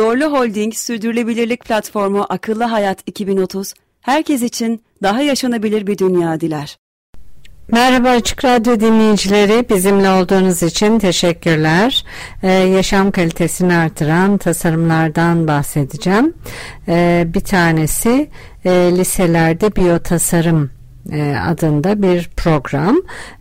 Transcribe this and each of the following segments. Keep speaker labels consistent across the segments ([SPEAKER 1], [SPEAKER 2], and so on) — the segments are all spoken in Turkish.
[SPEAKER 1] Zorlu Holding Sürdürülebilirlik Platformu Akıllı Hayat 2030, herkes için daha yaşanabilir bir dünya diler.
[SPEAKER 2] Merhaba Açık Radyo dinleyicileri, bizimle olduğunuz için teşekkürler. Ee, yaşam kalitesini artıran tasarımlardan bahsedeceğim. Ee, bir tanesi e, liselerde biyotasarım adında bir program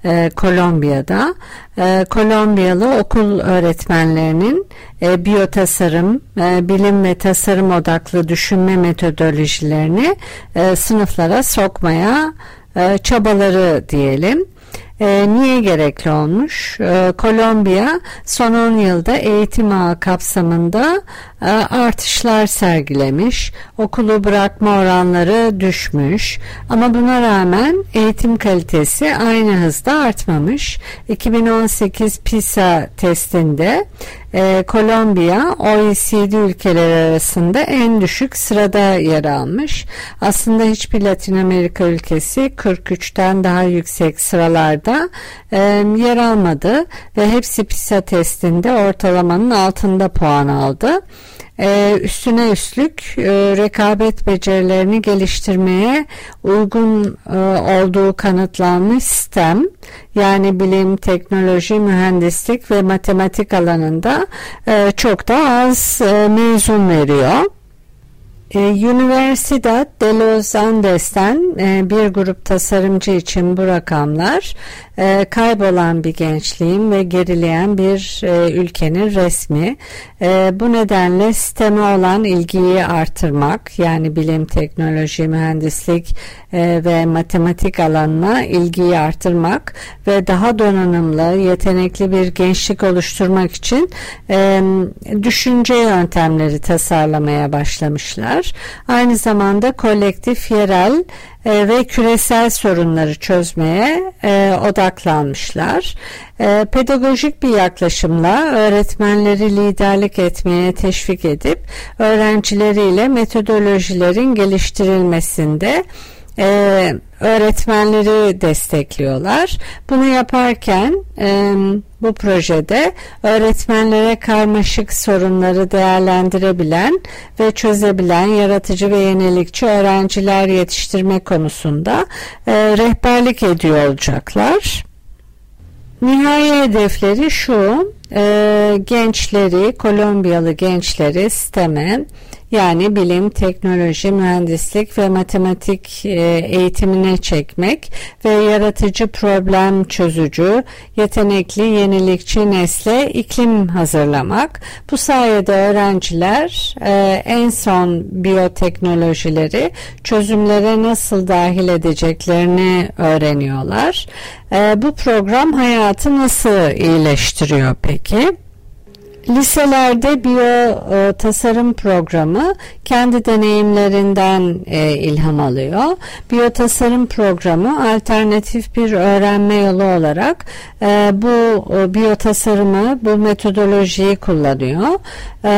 [SPEAKER 2] e, Kolombiya'da e, Kolombiyalı okul öğretmenlerinin e, biyotasarım, e, bilim ve tasarım odaklı düşünme metodolojilerini e, sınıflara sokmaya e, çabaları diyelim. E, niye gerekli olmuş? E, Kolombiya son 10 yılda eğitim ağı kapsamında e, artışlar sergilemiş. Okulu bırakma oranları düşmüş. Ama buna rağmen eğitim kalitesi aynı hızda artmamış. 2018 PISA testinde e, Kolombiya OECD ülkeleri arasında en düşük sırada yer almış. Aslında hiçbir Latin Amerika ülkesi 43'ten daha yüksek sıralarda e, yer almadı ve hepsi PISA testinde ortalamanın altında puan aldı. Ee, üstüne üstlük e, rekabet becerilerini geliştirmeye uygun e, olduğu kanıtlanmış STEM yani bilim, teknoloji, mühendislik ve matematik alanında e, çok da az e, mezun veriyor. E, Universidad de los Andes'ten e, bir grup tasarımcı için bu rakamlar e, kaybolan bir gençliğin ve gerileyen bir ülkenin resmi. Bu nedenle sisteme olan ilgiyi artırmak yani bilim, teknoloji, mühendislik ve matematik alanına ilgiyi artırmak ve daha donanımlı, yetenekli bir gençlik oluşturmak için düşünce yöntemleri tasarlamaya başlamışlar. Aynı zamanda kolektif, yerel e, ve küresel sorunları çözmeye e, odaklanmışlar. E, pedagojik bir yaklaşımla öğretmenleri liderlik etmeye teşvik edip öğrencileriyle metodolojilerin geliştirilmesinde e, öğretmenleri destekliyorlar. Bunu yaparken e, bu projede öğretmenlere karmaşık sorunları değerlendirebilen ve çözebilen yaratıcı ve yenilikçi öğrenciler yetiştirme konusunda e, rehberlik ediyor olacaklar. Nihai hedefleri şu, e, gençleri, Kolombiyalı gençleri STEM'e yani bilim, teknoloji, mühendislik ve matematik e, eğitimine çekmek ve yaratıcı problem çözücü, yetenekli, yenilikçi nesle iklim hazırlamak. Bu sayede öğrenciler e, en son biyoteknolojileri çözümlere nasıl dahil edeceklerini öğreniyorlar. E, bu program hayatı nasıl iyileştiriyor peki? Liselerde biyo e, tasarım programı kendi deneyimlerinden e, ilham alıyor. Biyo tasarım programı alternatif bir öğrenme yolu olarak e, bu e, biyo tasarımı, bu metodolojiyi kullanıyor. E,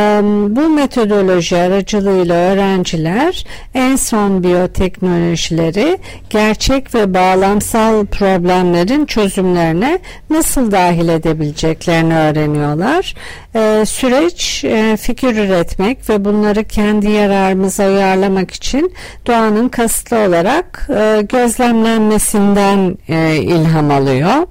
[SPEAKER 2] bu metodoloji aracılığıyla öğrenciler en son biyoteknolojileri gerçek ve bağlamsal problemlerin çözümlerine nasıl dahil edebileceklerini öğreniyorlar. E, süreç e, fikir üretmek ve bunları kendi yararımıza uyarlamak için doğanın kasıtlı olarak e, gözlemlenmesinden e, ilham alıyor.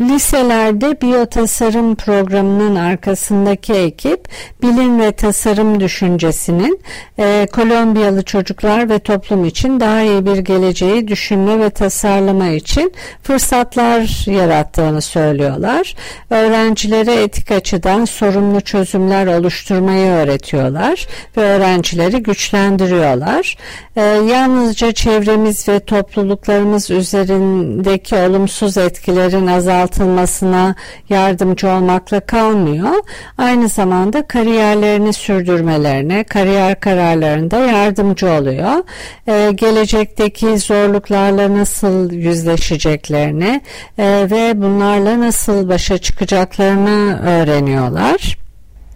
[SPEAKER 2] Liselerde biyotasarım programının arkasındaki ekip bilim ve tasarım düşüncesinin e, Kolombiyalı çocuklar ve toplum için daha iyi bir geleceği düşünme ve tasarlama için fırsatlar yarattığını söylüyorlar. Öğrencilere etik açıdan sorumlu çözümler oluşturmayı öğretiyorlar ve öğrencileri güçlendiriyorlar. E, yalnızca çevremiz ve topluluklarımız üzerindeki olumsuz etkilerin azaltılması boşaltılmasına yardımcı olmakla kalmıyor. Aynı zamanda kariyerlerini sürdürmelerine, kariyer kararlarında yardımcı oluyor. Ee, gelecekteki zorluklarla nasıl yüzleşeceklerini e, ve bunlarla nasıl başa çıkacaklarını öğreniyorlar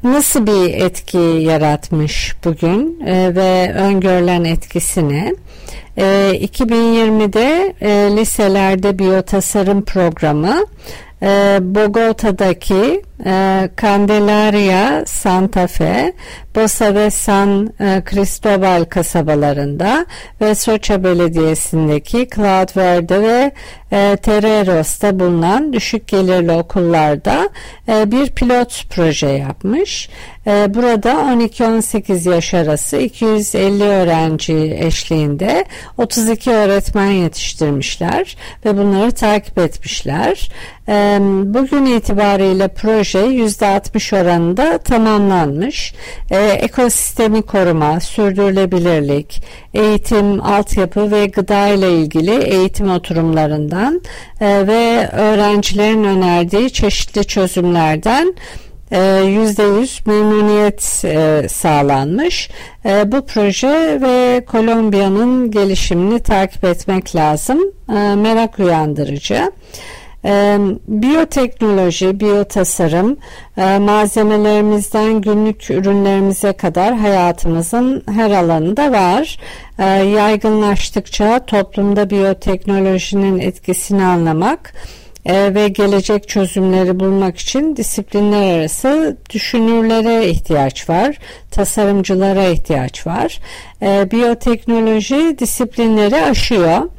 [SPEAKER 2] nasıl bir etki yaratmış bugün e, ve öngörülen etkisini? E, 2020'de e, liselerde biyotasarım programı e, Bogota'daki e, Candelaria, Santa Fe, Bosa ve San e, Cristobal kasabalarında ve Soça Belediyesi'ndeki Cloud Verde ve e, Tereros'ta bulunan düşük gelirli okullarda e, bir pilot proje yapmış. E, burada 12-18 yaş arası 250 öğrenci eşliğinde 32 öğretmen yetiştirmişler ve bunları takip etmişler. E, bugün itibariyle proje %60 oranında tamamlanmış. E, ekosistemi koruma, sürdürülebilirlik, eğitim, altyapı ve gıda ile ilgili eğitim oturumlarından e, ve öğrencilerin önerdiği çeşitli çözümlerden %100 e, memnuniyet e, sağlanmış. E, bu proje ve Kolombiya'nın gelişimini takip etmek lazım. Merak uyandırıcı. Biyoteknoloji, biyotasarım, malzemelerimizden günlük ürünlerimize kadar hayatımızın her alanında var. Yaygınlaştıkça toplumda biyoteknolojinin etkisini anlamak, e, ve gelecek çözümleri bulmak için disiplinler arası düşünürlere ihtiyaç var, tasarımcılara ihtiyaç var. E, biyoteknoloji disiplinleri aşıyor.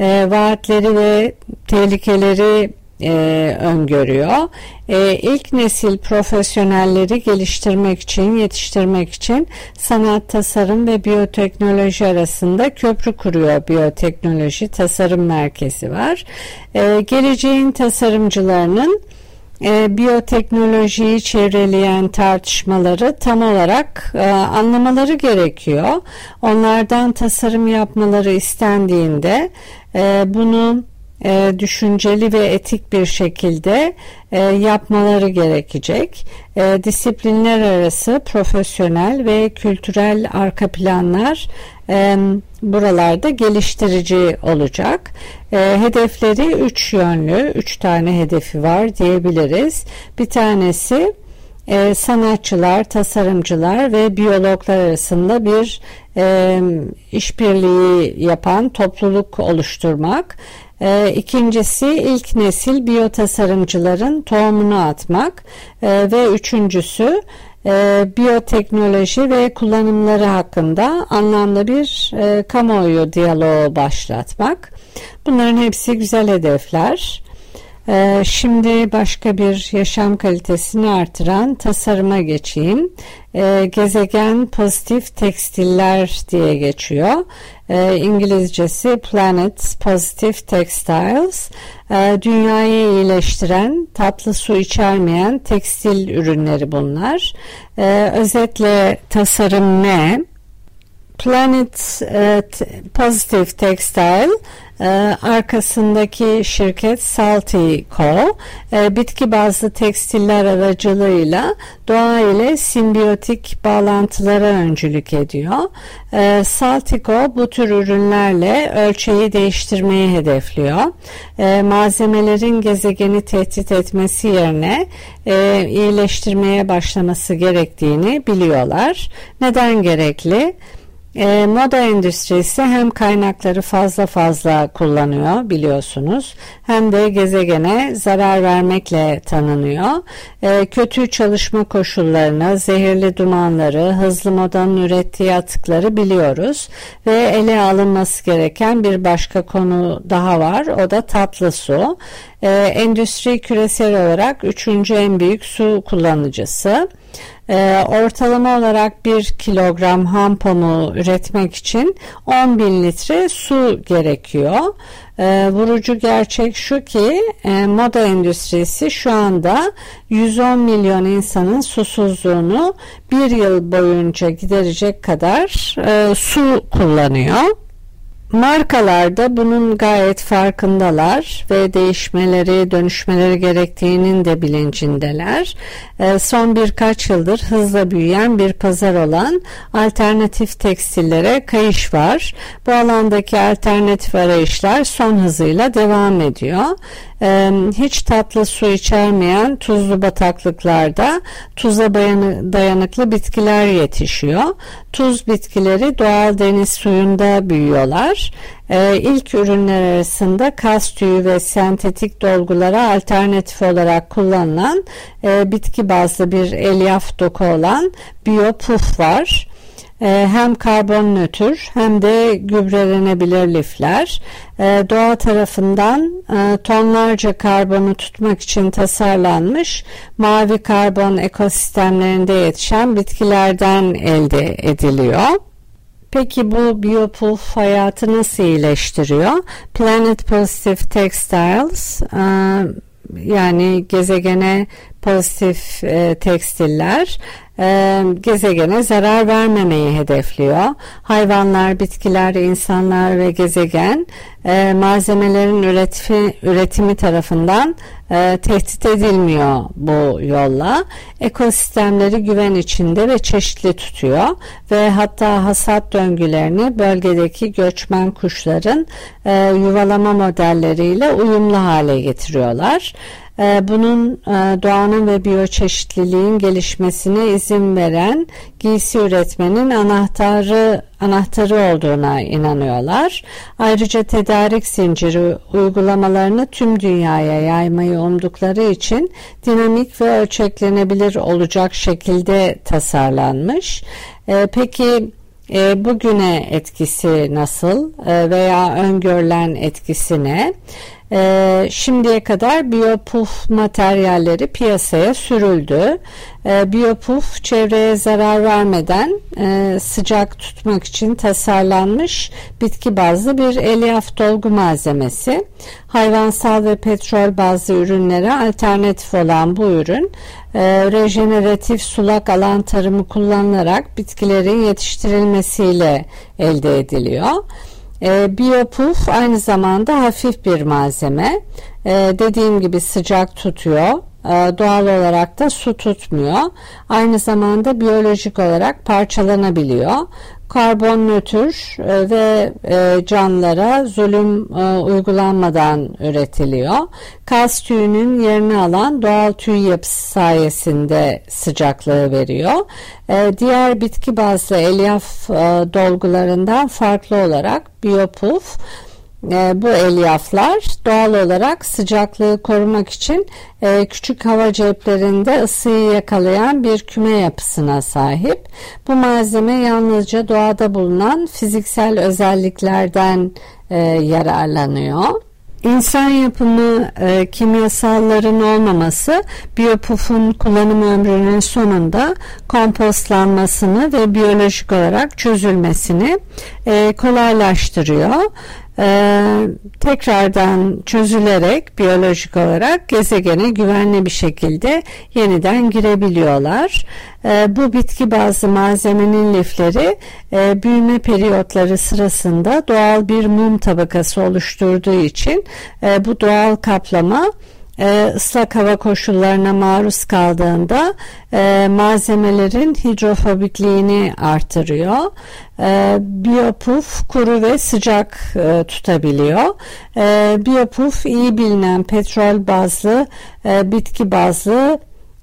[SPEAKER 2] E, vaatleri ve tehlikeleri e, öngörüyor. E, ilk nesil profesyonelleri geliştirmek için, yetiştirmek için sanat, tasarım ve biyoteknoloji arasında köprü kuruyor. Biyoteknoloji Tasarım Merkezi var. E, geleceğin tasarımcılarının e, biyoteknolojiyi çevreleyen tartışmaları tam olarak e, anlamaları gerekiyor. Onlardan tasarım yapmaları istendiğinde e, bunu e, düşünceli ve etik bir şekilde e, yapmaları gerekecek. E, disiplinler arası profesyonel ve kültürel arka planlar buralarda geliştirici olacak. Hedefleri üç yönlü, üç tane hedefi var diyebiliriz. Bir tanesi e, sanatçılar, tasarımcılar ve biyologlar arasında bir e, işbirliği yapan topluluk oluşturmak. E, ikincisi ilk nesil biyotasarımcıların tohumunu atmak e, ve üçüncüsü e, biyoteknoloji ve kullanımları hakkında anlamlı bir e, kamuoyu diyaloğu başlatmak. Bunların hepsi güzel hedefler. Ee, şimdi başka bir yaşam kalitesini artıran tasarıma geçeyim. Ee, gezegen pozitif tekstiller diye geçiyor. Ee, İngilizcesi Planet Positive Textiles. Dünyayı iyileştiren, tatlı su içermeyen tekstil ürünleri bunlar. Özetle tasarım ne? Planet e, Positive Textile e, arkasındaki şirket Saltico e, bitki bazlı tekstiller aracılığıyla doğa ile simbiyotik bağlantılara öncülük ediyor. E, Saltico bu tür ürünlerle ölçeği değiştirmeyi hedefliyor. Malzemelerin gezegeni tehdit etmesi yerine e, iyileştirmeye başlaması gerektiğini biliyorlar. Neden gerekli? E, moda endüstrisi hem kaynakları fazla fazla kullanıyor biliyorsunuz hem de gezegene zarar vermekle tanınıyor. E, kötü çalışma koşullarını, zehirli dumanları, hızlı modanın ürettiği atıkları biliyoruz ve ele alınması gereken bir başka konu daha var o da tatlı su. E, endüstri küresel olarak üçüncü en büyük su kullanıcısı. E, ortalama olarak 1 kilogram ham pamuğu üretmek için 10 bin litre su gerekiyor. E, vurucu gerçek şu ki e, moda endüstrisi şu anda 110 milyon insanın susuzluğunu bir yıl boyunca giderecek kadar e, su kullanıyor. Markalar da bunun gayet farkındalar ve değişmeleri, dönüşmeleri gerektiğinin de bilincindeler. Ee, son birkaç yıldır hızla büyüyen bir pazar olan alternatif tekstillere kayış var. Bu alandaki alternatif arayışlar son hızıyla devam ediyor. Hiç tatlı su içermeyen tuzlu bataklıklarda tuza dayanıklı bitkiler yetişiyor. Tuz bitkileri doğal deniz suyunda büyüyorlar. İlk ürünler arasında kas tüyü ve sentetik dolgulara alternatif olarak kullanılan bitki bazlı bir elyaf doku olan biyopuf var. Ee, hem karbon nötr hem de gübrelenebilir lifler. Ee, doğa tarafından e, tonlarca karbonu tutmak için tasarlanmış mavi karbon ekosistemlerinde yetişen bitkilerden elde ediliyor. Peki bu biyopulf hayatı nasıl iyileştiriyor? Planet Positive Textiles e, yani gezegene pozitif e, tekstiller e, gezegene zarar vermemeyi hedefliyor. Hayvanlar, bitkiler, insanlar ve gezegen e, malzemelerin üretimi, üretimi tarafından e, tehdit edilmiyor bu yolla. Ekosistemleri güven içinde ve çeşitli tutuyor ve hatta hasat döngülerini bölgedeki göçmen kuşların e, yuvalama modelleriyle uyumlu hale getiriyorlar. Ee, bunun e, doğanın ve biyoçeşitliliğin gelişmesine izin veren giysi üretmenin anahtarı anahtarı olduğuna inanıyorlar. Ayrıca tedarik zinciri uygulamalarını tüm dünyaya yaymayı umdukları için dinamik ve ölçeklenebilir olacak şekilde tasarlanmış. Ee, peki e, bugüne etkisi nasıl e, veya öngörülen etkisi ne? E, şimdiye kadar biyopuf materyalleri piyasaya sürüldü. E, biyopuf çevreye zarar vermeden e, sıcak tutmak için tasarlanmış bitki bazlı bir elyaf dolgu malzemesi. Hayvansal ve petrol bazlı ürünlere alternatif olan bu ürün e, rejeneratif sulak alan tarımı kullanılarak bitkilerin yetiştirilmesiyle elde ediliyor. E, biyopuf aynı zamanda hafif bir malzeme. E, dediğim gibi sıcak tutuyor. E, doğal olarak da su tutmuyor. Aynı zamanda biyolojik olarak parçalanabiliyor karbon nötr e, ve e, canlılara zulüm e, uygulanmadan üretiliyor. Kas tüyünün yerini alan doğal tüy yapısı sayesinde sıcaklığı veriyor. Diğer bitki bazlı elyaf dolgularından farklı olarak biyopuf bu elyaflar doğal olarak sıcaklığı korumak için e, küçük hava ceplerinde ısıyı yakalayan bir küme yapısına sahip. Bu malzeme yalnızca doğada bulunan fiziksel özelliklerden e, yararlanıyor. İnsan yapımı e, kimyasalların olmaması biyopufun kullanım ömrünün sonunda kompostlanmasını ve biyolojik olarak çözülmesini e, kolaylaştırıyor e, tekrardan çözülerek biyolojik olarak gezegene güvenli bir şekilde yeniden girebiliyorlar. E, bu bitki bazı malzemenin lifleri e, büyüme periyotları sırasında doğal bir mum tabakası oluşturduğu için e, bu doğal kaplama e, ıslak hava koşullarına maruz kaldığında e, malzemelerin hidrofobikliğini artırıyor. E, biyopuf kuru ve sıcak e, tutabiliyor. E, biyopuf iyi bilinen petrol bazlı, e, bitki bazlı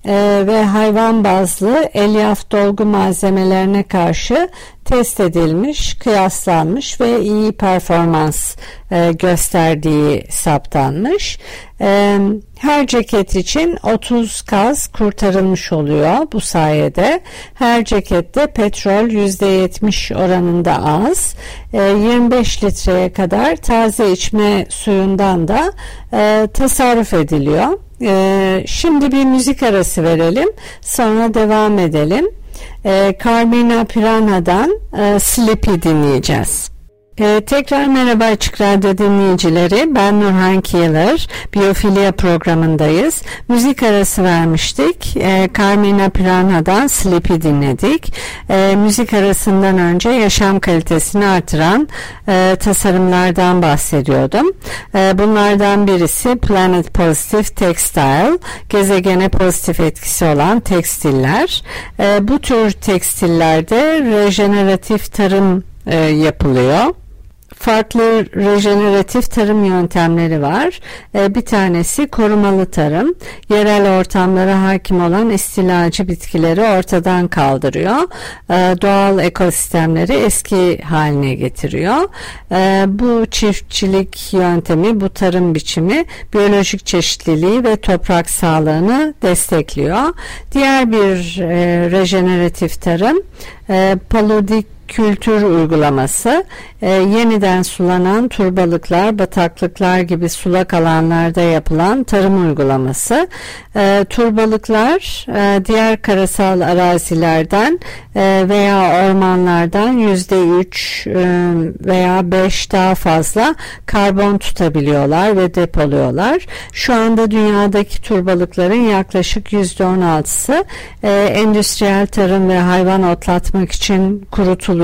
[SPEAKER 2] e, ve hayvan bazlı elyaf dolgu malzemelerine karşı test edilmiş, kıyaslanmış ve iyi performans e, gösterdiği saptanmış. E, her ceket için 30 kaz kurtarılmış oluyor bu sayede. Her cekette petrol %70 oranında az. E, 25 litreye kadar taze içme suyundan da e, tasarruf ediliyor. E, şimdi bir müzik arası verelim. Sonra devam edelim. E, Carmina Piranha'dan e, Sleepy dinleyeceğiz. Ee, tekrar merhaba Açık Radyo dinleyicileri. Ben Nurhan Kiyılır. Biyofilya programındayız. Müzik arası vermiştik. Ee, Carmina Piranha'dan Sleepy dinledik. Ee, müzik arasından önce yaşam kalitesini artıran e, tasarımlardan bahsediyordum. Ee, bunlardan birisi Planet Positive Textile. Gezegene pozitif etkisi olan tekstiller. Ee, bu tür tekstillerde rejeneratif tarım e, yapılıyor farklı rejeneratif tarım yöntemleri var. E, bir tanesi korumalı tarım. Yerel ortamlara hakim olan istilacı bitkileri ortadan kaldırıyor. E, doğal ekosistemleri eski haline getiriyor. E, bu çiftçilik yöntemi, bu tarım biçimi biyolojik çeşitliliği ve toprak sağlığını destekliyor. Diğer bir e, rejeneratif tarım e, palodik kültür uygulaması e, yeniden sulanan turbalıklar, bataklıklar gibi sulak alanlarda yapılan tarım uygulaması. E, turbalıklar e, diğer karasal arazilerden e, veya ormanlardan yüzde üç e, veya beş daha fazla karbon tutabiliyorlar ve depoluyorlar. Şu anda dünyadaki turbalıkların yaklaşık yüzde on altısı e, endüstriyel tarım ve hayvan otlatmak için kurutuluyor.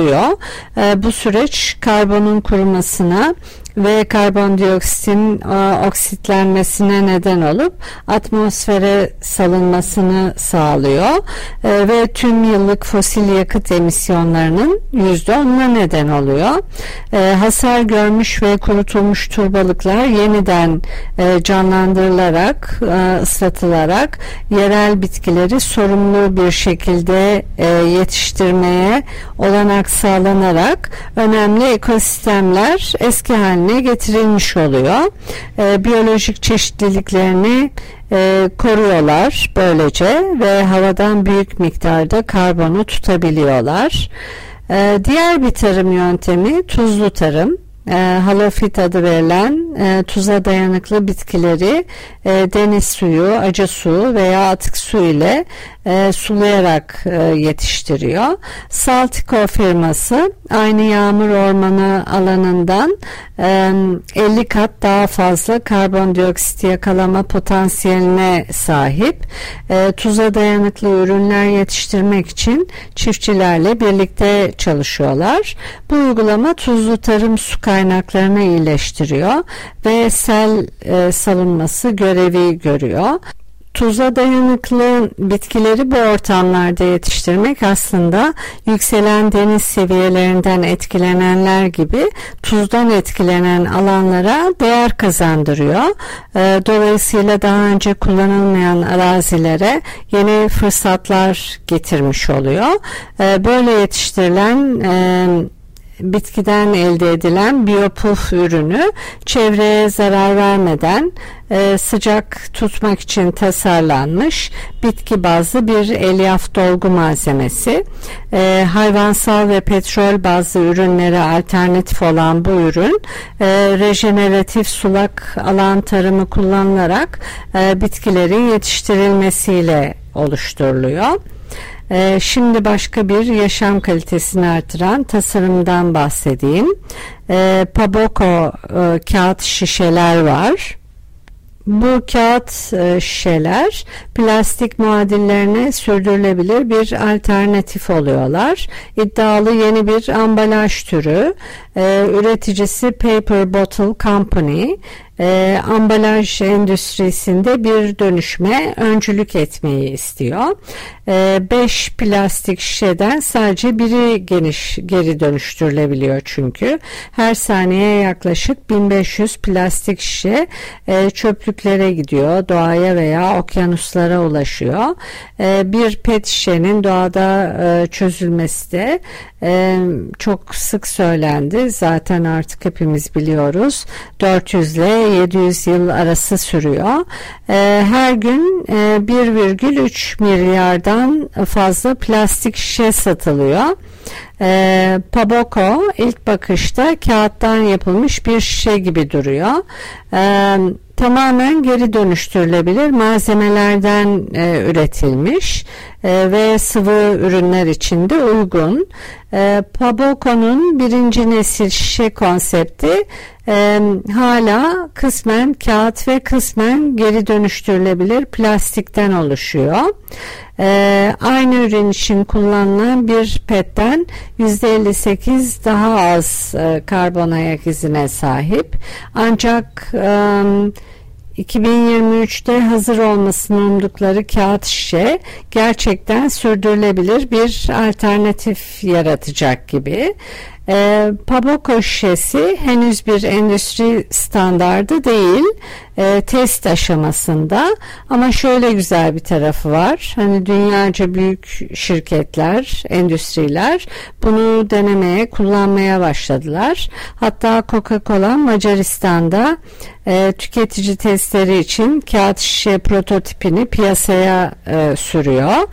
[SPEAKER 2] E, bu süreç karbonun kurumasına ve karbondioksitin e, oksitlenmesine neden olup atmosfere salınmasını sağlıyor e, ve tüm yıllık fosil yakıt emisyonlarının %10'una neden oluyor. E, hasar görmüş ve kurutulmuş turbalıklar yeniden e, canlandırılarak, e, ıslatılarak yerel bitkileri sorumlu bir şekilde yetiştirmeye olanak sağlanarak önemli ekosistemler eski haline haline getirilmiş oluyor. E, biyolojik çeşitliliklerini e, koruyorlar böylece ve havadan büyük miktarda karbonu tutabiliyorlar. E, diğer bir tarım yöntemi tuzlu tarım e, halofit adı verilen e, tuza dayanıklı bitkileri e, deniz suyu, acı su veya atık su ile e, sulayarak e, yetiştiriyor. Saltiko firması aynı yağmur ormanı alanından e, 50 kat daha fazla karbondioksit yakalama potansiyeline sahip. E, tuza dayanıklı ürünler yetiştirmek için çiftçilerle birlikte çalışıyorlar. Bu uygulama tuzlu tarım su kaynaklarını iyileştiriyor ve sel e, salınması görevi görüyor. Tuza dayanıklı bitkileri bu ortamlarda yetiştirmek aslında yükselen deniz seviyelerinden etkilenenler gibi tuzdan etkilenen alanlara değer kazandırıyor. Ee, dolayısıyla daha önce kullanılmayan arazilere yeni fırsatlar getirmiş oluyor. Ee, böyle yetiştirilen e, bitkiden elde edilen biyopuf ürünü çevreye zarar vermeden e, sıcak tutmak için tasarlanmış bitki bazlı bir elyaf dolgu malzemesi. E, hayvansal ve petrol bazlı ürünlere alternatif olan bu ürün e, rejeneratif sulak alan tarımı kullanılarak e, bitkilerin yetiştirilmesiyle oluşturuluyor. Ee, şimdi başka bir yaşam kalitesini artıran tasarımdan bahsedeyim. Ee, Paboko e, kağıt şişeler var. Bu kağıt e, şişeler plastik muadillerine sürdürülebilir bir alternatif oluyorlar. İddialı yeni bir ambalaj türü. Ee, üreticisi Paper Bottle Company e, ambalaj endüstrisinde bir dönüşme öncülük etmeyi istiyor. 5 e, plastik şişeden sadece biri geniş geri dönüştürülebiliyor çünkü. Her saniye yaklaşık 1500 plastik şişe e, çöplüklere gidiyor. Doğaya veya okyanuslara ulaşıyor. E, bir pet şişenin doğada e, çözülmesi de e, çok sık söylendi. Zaten artık hepimiz biliyoruz. 400 ile 700 yıl arası sürüyor. E, her gün e, 1,3 milyardan fazla plastik şişe satılıyor. E, Paboko ilk bakışta kağıttan yapılmış bir şişe gibi duruyor. E, tamamen geri dönüştürülebilir malzemelerden e, üretilmiş e, ve sıvı ürünler için de uygun. E, Paboko'nun birinci nesil şişe konsepti e, hala kısmen kağıt ve kısmen geri dönüştürülebilir plastikten oluşuyor. E, aynı ürün için kullanılan bir petten %58 daha az e, karbon ayak izine sahip. Ancak e, 2023'te hazır olmasını umdukları kağıt şişe gerçekten sürdürülebilir bir alternatif yaratacak gibi. E, Paboko şişesi henüz bir endüstri standardı değil e, test aşamasında. Ama şöyle güzel bir tarafı var. Hani dünyaca büyük şirketler endüstriler bunu denemeye kullanmaya başladılar. Hatta Coca-Cola Macaristan'da e, tüketici testleri için kağıt şişe prototipini piyasaya e, sürüyor.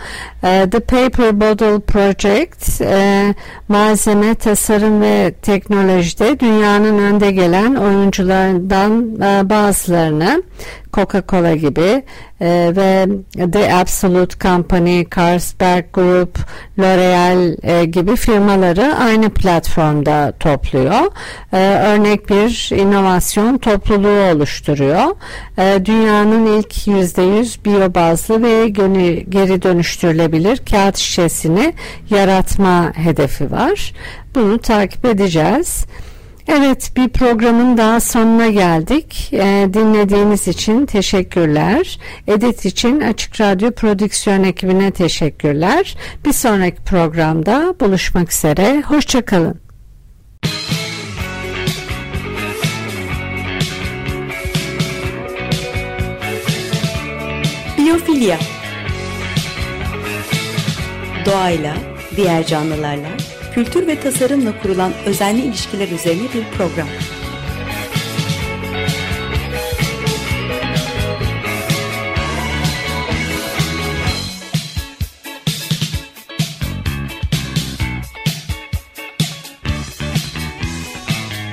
[SPEAKER 2] E, The Paper Bottle Project e, malzeme tasarım ve teknolojide dünyanın önde gelen oyuncularından e, bazılarını Coca-Cola gibi e, ve The Absolute Company, Carlsberg Group, L'Oreal e, gibi firmaları aynı platformda topluyor. E, örnek bir inovasyon topluluğu oluşturuyor. E, dünyanın ilk %100 biyobazlı ve geri dönüştürülebilir kağıt şişesini yaratma hedefi var. Bunu takip edeceğiz. Evet bir programın daha sonuna geldik. Ee, dinlediğiniz için teşekkürler. Edit için Açık Radyo Prodüksiyon ekibine teşekkürler. Bir sonraki programda buluşmak üzere. Hoşçakalın.
[SPEAKER 1] Biyofilya Doğayla, diğer canlılarla kültür ve tasarımla kurulan özenli ilişkiler üzerine bir program.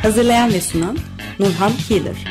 [SPEAKER 1] Hazırlayan ve sunan Nurhan Killer.